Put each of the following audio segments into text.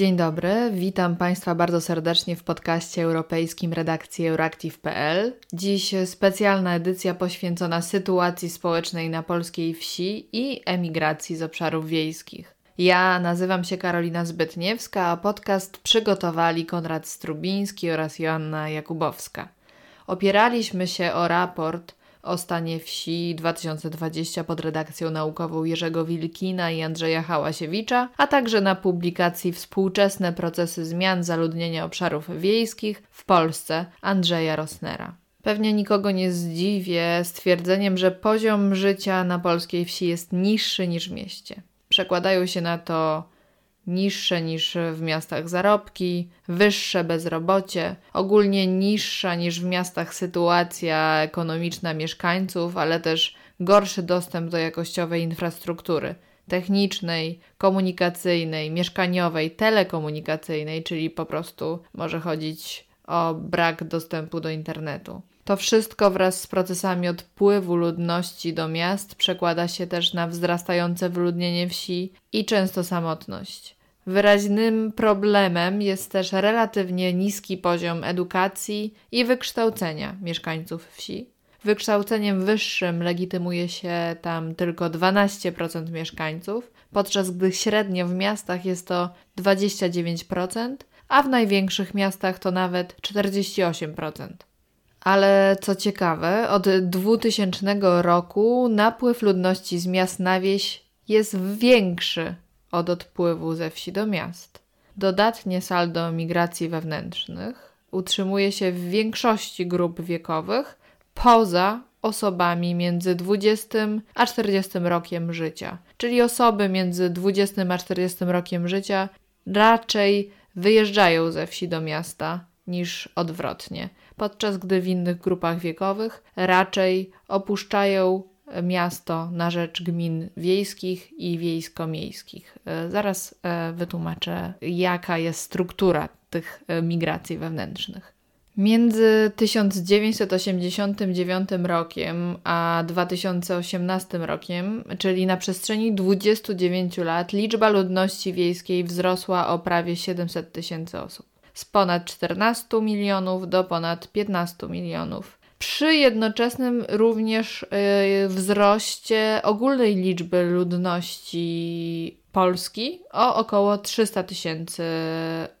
Dzień dobry, witam Państwa bardzo serdecznie w podcaście europejskim redakcji Euractiv.pl. Dziś specjalna edycja poświęcona sytuacji społecznej na polskiej wsi i emigracji z obszarów wiejskich. Ja nazywam się Karolina Zbytniewska, a podcast przygotowali Konrad Strubiński oraz Joanna Jakubowska. Opieraliśmy się o raport o stanie wsi 2020 pod redakcją naukową Jerzego Wilkina i Andrzeja Hałasiewicza, a także na publikacji Współczesne procesy zmian zaludnienia obszarów wiejskich w Polsce Andrzeja Rosnera. Pewnie nikogo nie zdziwię stwierdzeniem, że poziom życia na polskiej wsi jest niższy niż w mieście. Przekładają się na to niższe niż w miastach zarobki, wyższe bezrobocie, ogólnie niższa niż w miastach sytuacja ekonomiczna mieszkańców, ale też gorszy dostęp do jakościowej infrastruktury technicznej, komunikacyjnej, mieszkaniowej, telekomunikacyjnej, czyli po prostu może chodzić o brak dostępu do internetu. To wszystko wraz z procesami odpływu ludności do miast przekłada się też na wzrastające wyludnienie wsi i często samotność. Wyraźnym problemem jest też relatywnie niski poziom edukacji i wykształcenia mieszkańców wsi. Wykształceniem wyższym legitymuje się tam tylko 12% mieszkańców, podczas gdy średnio w miastach jest to 29%, a w największych miastach to nawet 48%. Ale co ciekawe, od 2000 roku napływ ludności z miast na wieś jest większy od odpływu ze wsi do miast. Dodatnie saldo migracji wewnętrznych utrzymuje się w większości grup wiekowych poza osobami między 20 a 40 rokiem życia. Czyli osoby między 20 a 40 rokiem życia raczej wyjeżdżają ze wsi do miasta niż odwrotnie, podczas gdy w innych grupach wiekowych raczej opuszczają miasto na rzecz gmin wiejskich i wiejsko-miejskich. E, zaraz e, wytłumaczę, jaka jest struktura tych e, migracji wewnętrznych. Między 1989 rokiem a 2018 rokiem, czyli na przestrzeni 29 lat, liczba ludności wiejskiej wzrosła o prawie 700 tysięcy osób. Z ponad 14 milionów do ponad 15 milionów przy jednoczesnym również yy, wzroście ogólnej liczby ludności Polski o około 300 tysięcy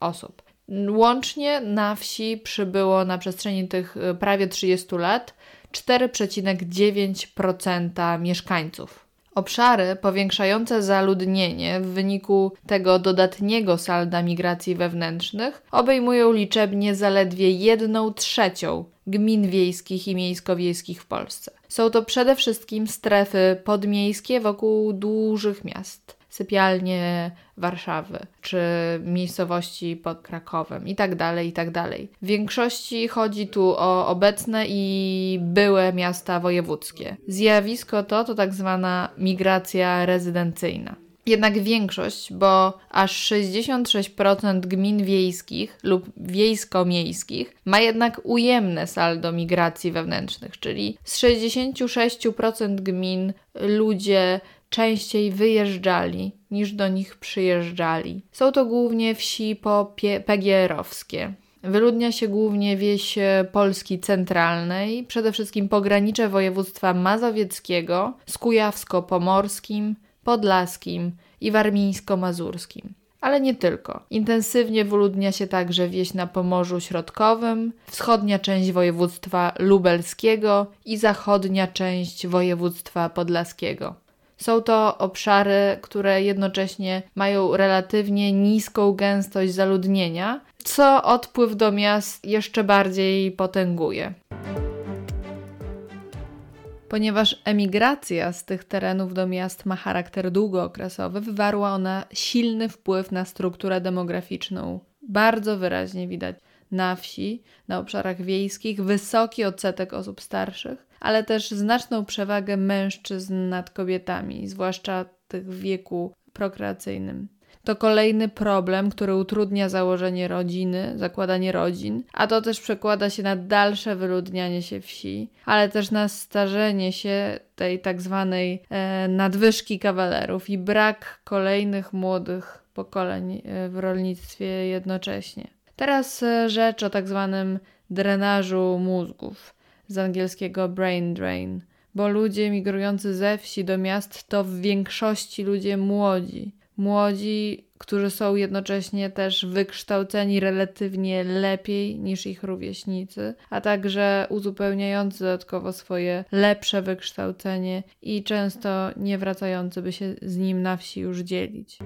osób. Łącznie na wsi przybyło na przestrzeni tych y, prawie 30 lat 4,9% mieszkańców. Obszary powiększające zaludnienie w wyniku tego dodatniego salda migracji wewnętrznych obejmują liczebnie zaledwie 1 trzecią gmin wiejskich i miejsko-wiejskich w Polsce. Są to przede wszystkim strefy podmiejskie wokół dużych miast sypialnie Warszawy, czy miejscowości pod Krakowem i tak i tak dalej. W większości chodzi tu o obecne i byłe miasta wojewódzkie. Zjawisko to to tak zwana migracja rezydencyjna. Jednak większość, bo aż 66% gmin wiejskich lub wiejsko-miejskich ma jednak ujemne saldo migracji wewnętrznych, czyli z 66% gmin ludzie częściej wyjeżdżali niż do nich przyjeżdżali. Są to głównie wsi PGR-owskie. Wyludnia się głównie wieś e, Polski centralnej, przede wszystkim pogranicze województwa mazowieckiego z kujawsko-pomorskim, podlaskim i warmińsko-mazurskim. Ale nie tylko. Intensywnie wyludnia się także wieś na Pomorzu Środkowym, wschodnia część województwa lubelskiego i zachodnia część województwa podlaskiego. Są to obszary, które jednocześnie mają relatywnie niską gęstość zaludnienia, co odpływ do miast jeszcze bardziej potęguje. Ponieważ emigracja z tych terenów do miast ma charakter długookresowy, wywarła ona silny wpływ na strukturę demograficzną. Bardzo wyraźnie widać na wsi, na obszarach wiejskich, wysoki odsetek osób starszych, ale też znaczną przewagę mężczyzn nad kobietami, zwłaszcza tych w wieku prokreacyjnym. To kolejny problem, który utrudnia założenie rodziny, zakładanie rodzin, a to też przekłada się na dalsze wyludnianie się wsi, ale też na starzenie się tej tak zwanej e, nadwyżki kawalerów i brak kolejnych młodych pokoleń e, w rolnictwie jednocześnie. Teraz e, rzecz o tak zwanym drenażu mózgów, z angielskiego brain drain, bo ludzie migrujący ze wsi do miast to w większości ludzie młodzi. Młodzi, którzy są jednocześnie też wykształceni relatywnie lepiej niż ich rówieśnicy, a także uzupełniający dodatkowo swoje lepsze wykształcenie i często nie wracający, by się z nim na wsi już dzielić.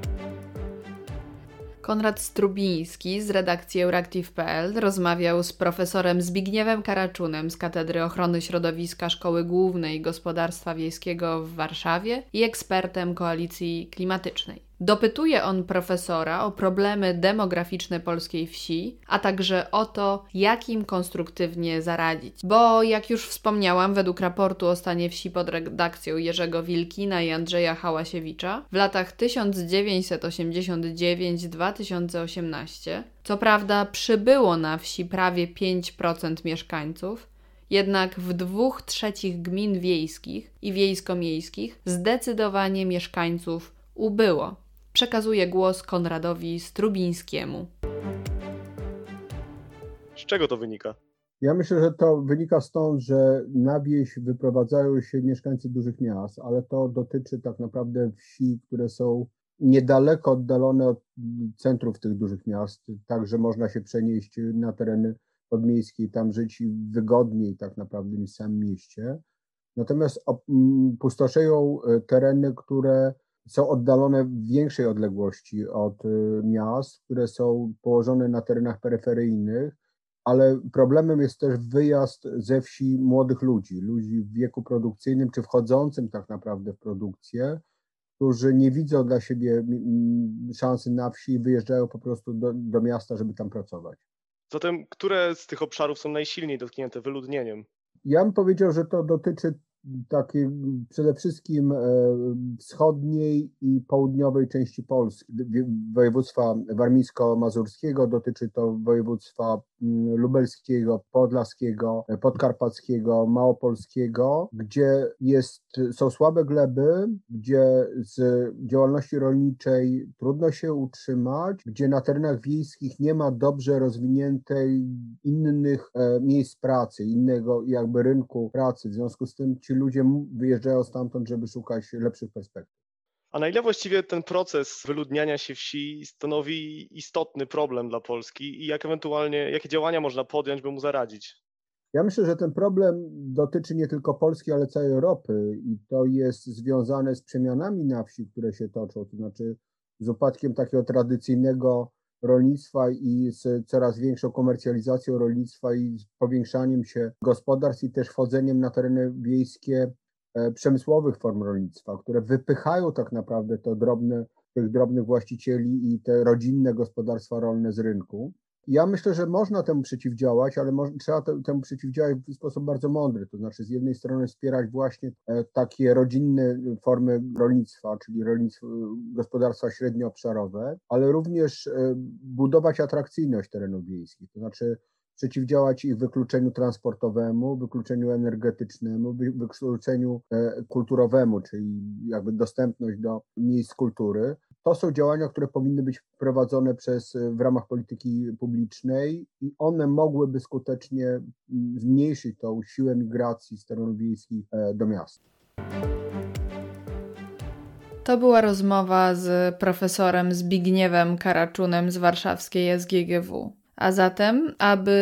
Konrad Strubiński z redakcji Euractiv.pl rozmawiał z profesorem Zbigniewem Karaczunem z Katedry Ochrony Środowiska Szkoły Głównej Gospodarstwa Wiejskiego w Warszawie i ekspertem Koalicji Klimatycznej. Dopytuje on profesora o problemy demograficzne polskiej wsi, a także o to, jak im konstruktywnie zaradzić. Bo, jak już wspomniałam, według raportu o stanie wsi pod redakcją Jerzego Wilkina i Andrzeja Hałasiewicza, w latach 1989-2018, co prawda przybyło na wsi prawie 5% mieszkańców, jednak w dwóch trzecich gmin wiejskich i wiejsko-miejskich zdecydowanie mieszkańców ubyło przekazuje głos Konradowi Strubińskiemu. Z czego to wynika? Ja myślę, że to wynika stąd, że na wieś wyprowadzają się mieszkańcy dużych miast, ale to dotyczy tak naprawdę wsi, które są niedaleko oddalone od centrów tych dużych miast, tak że można się przenieść na tereny podmiejskie i tam żyć wygodniej tak naprawdę niż w samym mieście. Natomiast pustoszeją e, tereny, które są oddalone w większej odległości od y, miast, które są położone na terenach peryferyjnych, ale problemem jest też wyjazd ze wsi młodych ludzi, ludzi w wieku produkcyjnym czy wchodzącym tak naprawdę w produkcję, którzy nie widzą dla siebie szansy na wsi i wyjeżdżają po prostu do, do miasta, żeby tam pracować. Zatem, które z tych obszarów są najsilniej dotknięte wyludnieniem? Ja bym powiedział, że to dotyczy takiej przede wszystkim e, wschodniej i południowej części Polski, województwa warmińsko-mazurskiego, dotyczy to województwa mm, lubelskiego, podlaskiego, podkarpackiego, małopolskiego, gdzie jest, są słabe gleby, gdzie z działalności rolniczej trudno się utrzymać, gdzie na terenach wiejskich nie ma dobrze rozwiniętej innych e, miejsc pracy, innego jakby rynku pracy. W związku z tym ci ludzie wyjeżdżają stamtąd, żeby szukać lepszych perspektyw. A na ile właściwie ten proces wyludniania się wsi stanowi istotny problem dla Polski i jak ewentualnie, jakie działania można podjąć, by mu zaradzić? Ja myślę, że ten problem dotyczy nie tylko Polski, ale całej Europy i to jest związane z przemianami na wsi, które się toczą, to znaczy z upadkiem takiego tradycyjnego rolnictwa i z coraz większą komercjalizacją rolnictwa i z powiększaniem się gospodarstw i też wchodzeniem na tereny wiejskie e, przemysłowych form rolnictwa, które wypychają tak naprawdę to drobne, tych drobnych właścicieli i te rodzinne gospodarstwa rolne z rynku. Ja myślę, że można temu przeciwdziałać, ale trzeba temu przeciwdziałać w sposób bardzo mądry. To znaczy, z jednej strony wspierać właśnie e, takie rodzinne formy rolnictwa, czyli rolnictwo, gospodarstwa średnioobszarowe, ale również e, budować atrakcyjność terenów wiejskich. To znaczy, przeciwdziałać ich wykluczeniu transportowemu, wykluczeniu energetycznemu, wykluczeniu e, kulturowemu, czyli jakby dostępność do miejsc kultury. To są działania, które powinny być prowadzone przez, w ramach polityki publicznej i one mogłyby skutecznie mm, zmniejszyć tą siłę migracji z terenów wiejskich e, do miast. To była rozmowa z profesorem Zbigniewem Karaczunem z warszawskiej SGGW. A zatem, aby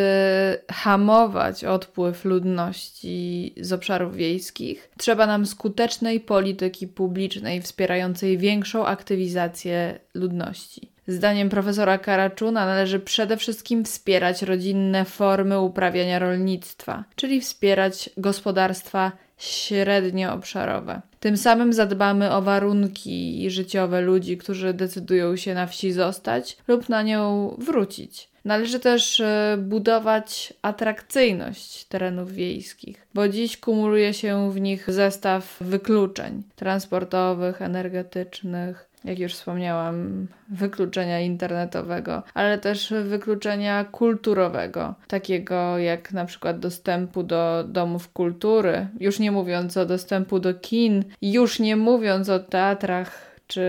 hamować odpływ ludności z obszarów wiejskich, trzeba nam skutecznej polityki publicznej wspierającej większą aktywizację ludności. Zdaniem profesora Karaczuna należy przede wszystkim wspierać rodzinne formy uprawiania rolnictwa, czyli wspierać gospodarstwa średnioobszarowe. Tym samym zadbamy o warunki życiowe ludzi, którzy decydują się na wsi zostać lub na nią wrócić. Należy też e, budować atrakcyjność terenów wiejskich, bo dziś kumuluje się w nich zestaw wykluczeń transportowych, energetycznych, jak już wspomniałam, wykluczenia internetowego, ale też wykluczenia kulturowego, takiego jak na przykład dostępu do domów kultury, już nie mówiąc o dostępu do kin, już nie mówiąc o teatrach czy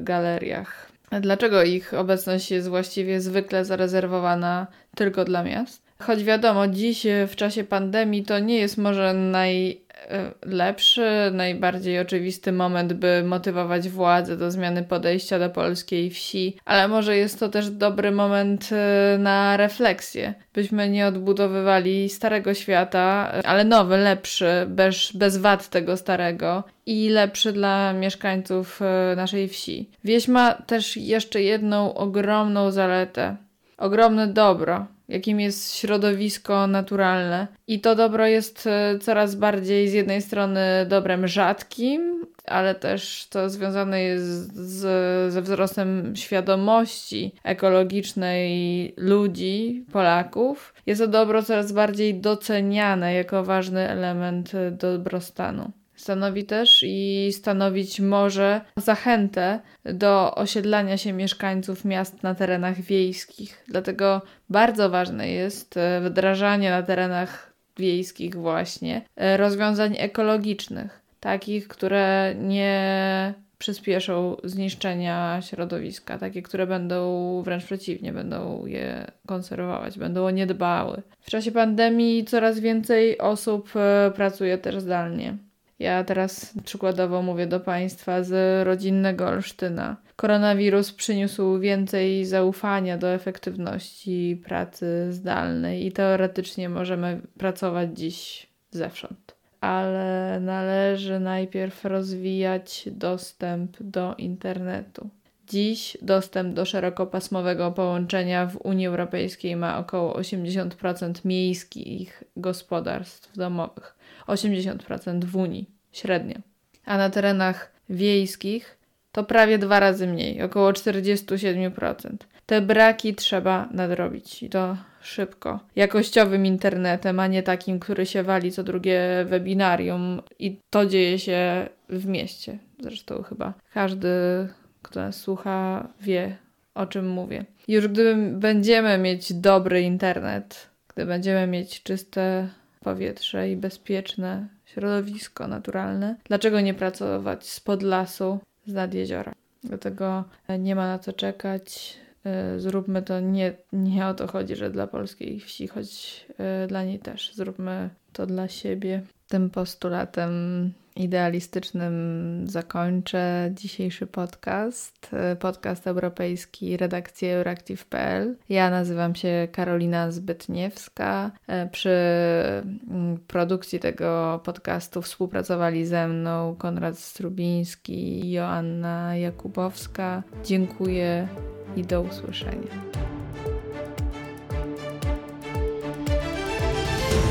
galeriach. Dlaczego ich obecność jest właściwie zwykle zarezerwowana tylko dla miast? Choć wiadomo, dziś w czasie pandemii to nie jest może najlepszy, najbardziej oczywisty moment, by motywować władze do zmiany podejścia do polskiej wsi, ale może jest to też dobry moment e, na refleksję, byśmy nie odbudowywali starego świata, ale nowy, lepszy, bez, bez wad tego starego i lepszy dla mieszkańców e, naszej wsi. Wieś ma też jeszcze jedną ogromną zaletę, ogromne dobro jakim jest środowisko naturalne. I to dobro jest e, coraz bardziej z jednej strony dobrem rzadkim, ale też to związane jest z, ze wzrostem świadomości ekologicznej ludzi, Polaków. Jest to dobro coraz bardziej doceniane jako ważny element dobrostanu. Stanowi też i stanowić może zachętę do osiedlania się mieszkańców miast na terenach wiejskich. Dlatego bardzo ważne jest e, wdrażanie na terenach wiejskich właśnie e, rozwiązań ekologicznych, takich, które nie przyspieszą zniszczenia środowiska, takie, które będą wręcz przeciwnie, będą je konserwować, będą o nie dbały. W czasie pandemii coraz więcej osób e, pracuje też zdalnie. Ja teraz przykładowo mówię do Państwa z rodzinnego Olsztyna. Koronawirus przyniósł więcej zaufania do efektywności pracy zdalnej i teoretycznie możemy pracować dziś zewsząd. Ale należy najpierw rozwijać dostęp do internetu. Dziś dostęp do szerokopasmowego połączenia w Unii Europejskiej ma około 80% miejskich gospodarstw domowych. 80% w Unii średnio. A na terenach wiejskich to prawie dwa razy mniej, około 47%. Te braki trzeba nadrobić i to szybko. Jakościowym internetem, a nie takim, który się wali co drugie webinarium i to dzieje się w mieście. Zresztą chyba każdy, kto nas słucha, wie o czym mówię. Już gdy będziemy mieć dobry internet, gdy będziemy mieć czyste powietrze i bezpieczne środowisko naturalne. Dlaczego nie pracować spod lasu, z nad jeziora? Dlatego nie ma na co czekać. E, zróbmy to nie, nie o to chodzi, że dla polskiej wsi, choć e, dla niej też. Zróbmy to dla siebie. Tym postulatem idealistycznym zakończę dzisiejszy podcast. Podcast europejski redakcji Euractiv.pl. Ja nazywam się Karolina Zbytniewska. Przy mm, produkcji tego podcastu współpracowali ze mną Konrad Strubiński i Joanna Jakubowska. Dziękuję i do usłyszenia.